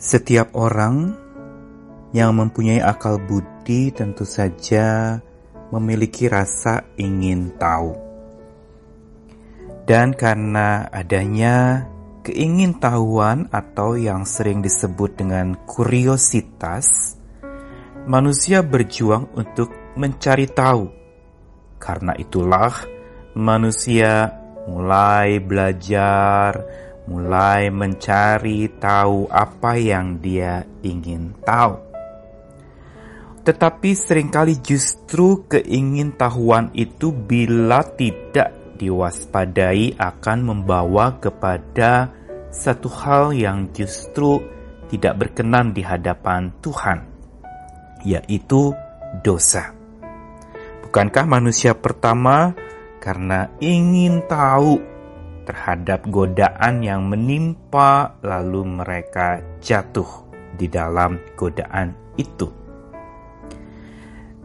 Setiap orang yang mempunyai akal budi tentu saja memiliki rasa ingin tahu. Dan karena adanya keingintahuan atau yang sering disebut dengan kuriositas, manusia berjuang untuk mencari tahu. Karena itulah manusia mulai belajar, mulai mencari tahu apa yang dia ingin tahu. Tetapi sering kali justru keingintahuan itu bila tidak diwaspadai akan membawa kepada satu hal yang justru tidak berkenan di hadapan Tuhan, yaitu dosa. Bukankah manusia pertama karena ingin tahu terhadap godaan yang menimpa, lalu mereka jatuh di dalam godaan itu.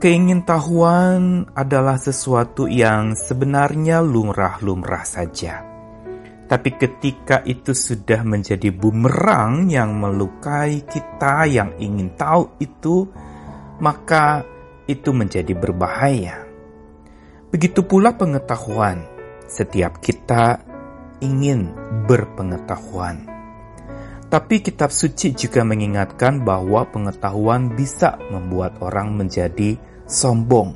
Keingintahuan adalah sesuatu yang sebenarnya lumrah-lumrah saja. Tapi ketika itu sudah menjadi bumerang yang melukai kita yang ingin tahu itu, maka itu menjadi berbahaya. Begitu pula pengetahuan. Setiap kita ingin berpengetahuan. Tapi kitab suci juga mengingatkan bahwa pengetahuan bisa membuat orang menjadi sombong.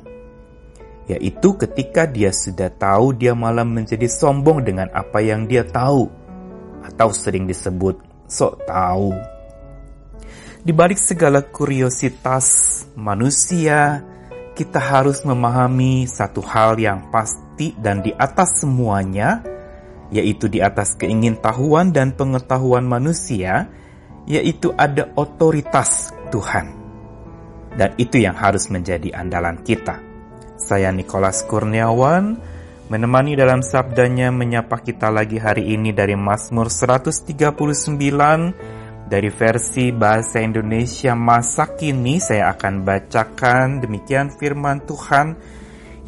Yaitu ketika dia sudah tahu dia malah menjadi sombong dengan apa yang dia tahu. Atau sering disebut sok tahu. Di balik segala kuriositas manusia, kita harus memahami satu hal yang pasti dan di atas semuanya, yaitu di atas keingintahuan dan pengetahuan manusia, yaitu ada otoritas Tuhan. Dan itu yang harus menjadi andalan kita. Saya Nikolas Kurniawan, menemani dalam sabdanya menyapa kita lagi hari ini dari Mazmur 139 dari versi bahasa Indonesia masa kini saya akan bacakan demikian firman Tuhan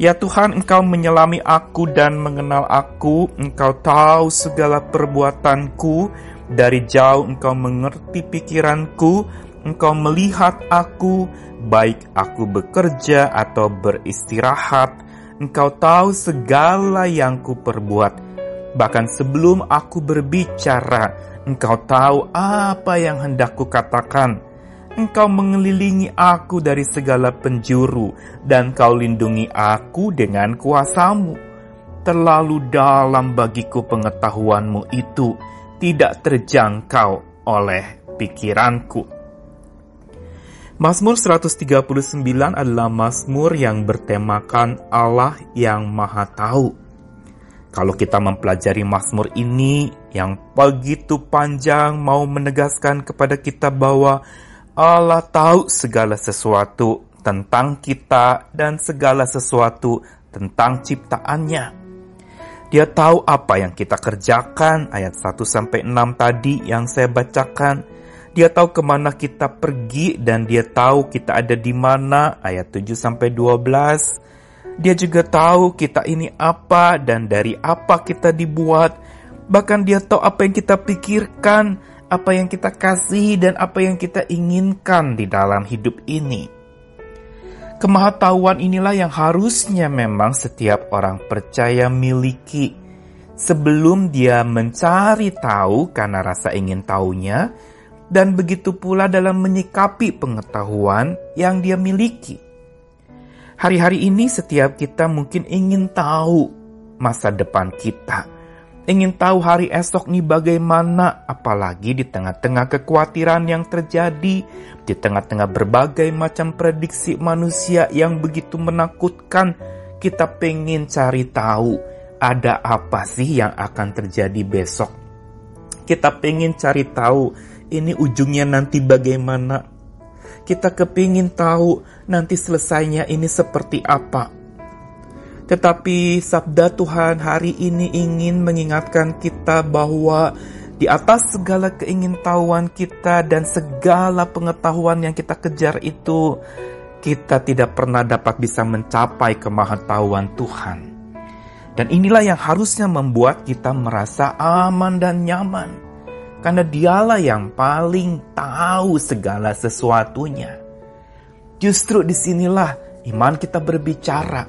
Ya Tuhan, Engkau menyelami aku dan mengenal aku. Engkau tahu segala perbuatanku. Dari jauh Engkau mengerti pikiranku. Engkau melihat aku, baik aku bekerja atau beristirahat. Engkau tahu segala yang ku perbuat. Bahkan sebelum aku berbicara, Engkau tahu apa yang hendak ku katakan Engkau mengelilingi aku dari segala penjuru, dan kau lindungi aku dengan kuasamu. Terlalu dalam bagiku pengetahuanmu itu, tidak terjangkau oleh pikiranku. Mazmur 139 adalah mazmur yang bertemakan Allah yang Maha Tahu. Kalau kita mempelajari Mazmur ini yang begitu panjang mau menegaskan kepada kita bahwa Allah tahu segala sesuatu tentang kita dan segala sesuatu tentang ciptaannya. Dia tahu apa yang kita kerjakan, ayat 1 sampai 6 tadi yang saya bacakan. Dia tahu ke mana kita pergi dan dia tahu kita ada di mana, ayat 7 sampai 12. Dia juga tahu kita ini apa dan dari apa kita dibuat. Bahkan dia tahu apa yang kita pikirkan, apa yang kita kasih dan apa yang kita inginkan di dalam hidup ini. Kemahatauan inilah yang harusnya memang setiap orang percaya miliki sebelum dia mencari tahu karena rasa ingin tahunya dan begitu pula dalam menyikapi pengetahuan yang dia miliki. Hari-hari ini setiap kita mungkin ingin tahu masa depan kita ingin tahu hari esok nih bagaimana, apalagi di tengah-tengah kekhawatiran yang terjadi, di tengah-tengah berbagai macam prediksi manusia yang begitu menakutkan, kita pengen cari tahu ada apa sih yang akan terjadi besok. Kita pengen cari tahu ini ujungnya nanti bagaimana. Kita kepingin tahu nanti selesainya ini seperti apa tetapi sabda Tuhan hari ini ingin mengingatkan kita bahwa di atas segala keingintahuan kita dan segala pengetahuan yang kita kejar itu, kita tidak pernah dapat bisa mencapai kemahatauan Tuhan. Dan inilah yang harusnya membuat kita merasa aman dan nyaman. karena dialah yang paling tahu segala sesuatunya. Justru di sinilah iman kita berbicara,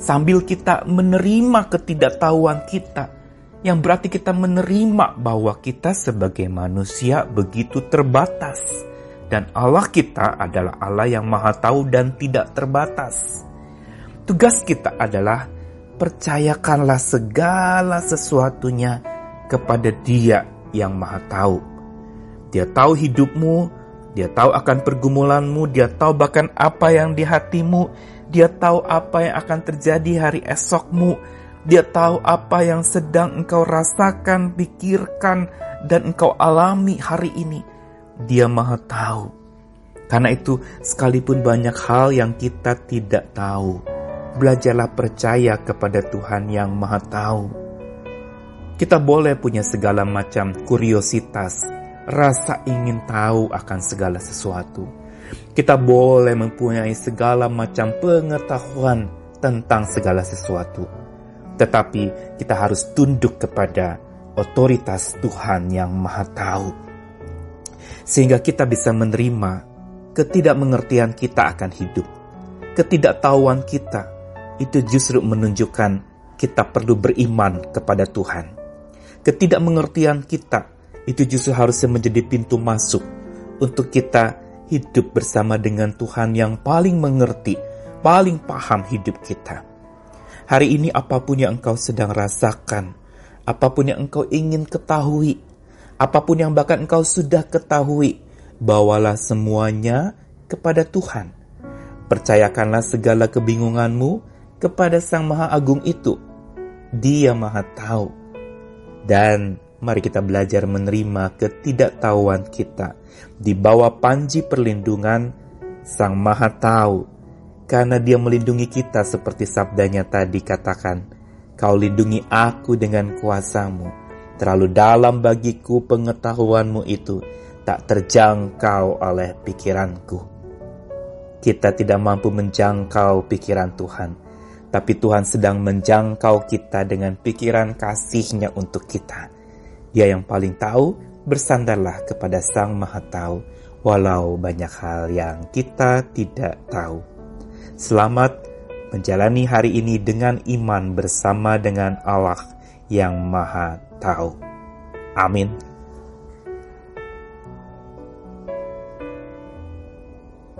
sambil kita menerima ketidaktahuan kita, yang berarti kita menerima bahwa kita sebagai manusia begitu terbatas, dan Allah kita adalah Allah yang Maha Tahu dan tidak terbatas. Tugas kita adalah percayakanlah segala sesuatunya kepada Dia yang Maha Tahu. Dia tahu hidupmu, Dia tahu akan pergumulanmu, Dia tahu bahkan apa yang di hatimu, Dia tahu apa yang akan terjadi hari esokmu, Dia tahu apa yang sedang engkau rasakan, pikirkan, dan engkau alami hari ini. Dia Maha Tahu. Karena itu, sekalipun banyak hal yang kita tidak tahu, belajarlah percaya kepada Tuhan yang Maha Tahu. Kita boleh punya segala macam kuriositas, rasa ingin tahu akan segala sesuatu. Kita boleh mempunyai segala macam pengetahuan tentang segala sesuatu. Tetapi kita harus tunduk kepada otoritas Tuhan yang Maha Tahu. Sehingga kita bisa menerima ketidakmengertian kita akan hidup. Ketidaktahuan kita itu justru menunjukkan kita perlu beriman kepada Tuhan. Ketidakmengertian kita itu justru harusnya menjadi pintu masuk untuk kita hidup bersama dengan Tuhan yang paling mengerti, paling paham hidup kita. Hari ini apa pun yang engkau sedang rasakan, apa pun yang engkau ingin ketahui, apa pun yang bahkan engkau sudah ketahui, bawalah semuanya kepada Tuhan. Percayakanlah segala kebingunganmu kepada Sang Maha Agung itu. Dia Maha Tahu. Dan mari kita belajar menerima ketidaktahuan kita di bawah panji perlindungan Sang Maha Tahu. Karena dia melindungi kita seperti sabdanya tadi katakan, Kau lindungi aku dengan kuasamu. Terlalu dalam bagiku pengetahuanmu itu tak terjangkau oleh pikiranku. Kita tidak mampu menjangkau pikiran Tuhan tapi Tuhan sedang menjangkau kita dengan pikiran kasihnya untuk kita. Dia yang paling tahu, bersandarlah kepada Sang Maha Tahu, walau banyak hal yang kita tidak tahu. Selamat menjalani hari ini dengan iman bersama dengan Allah yang Maha Tahu. Amin.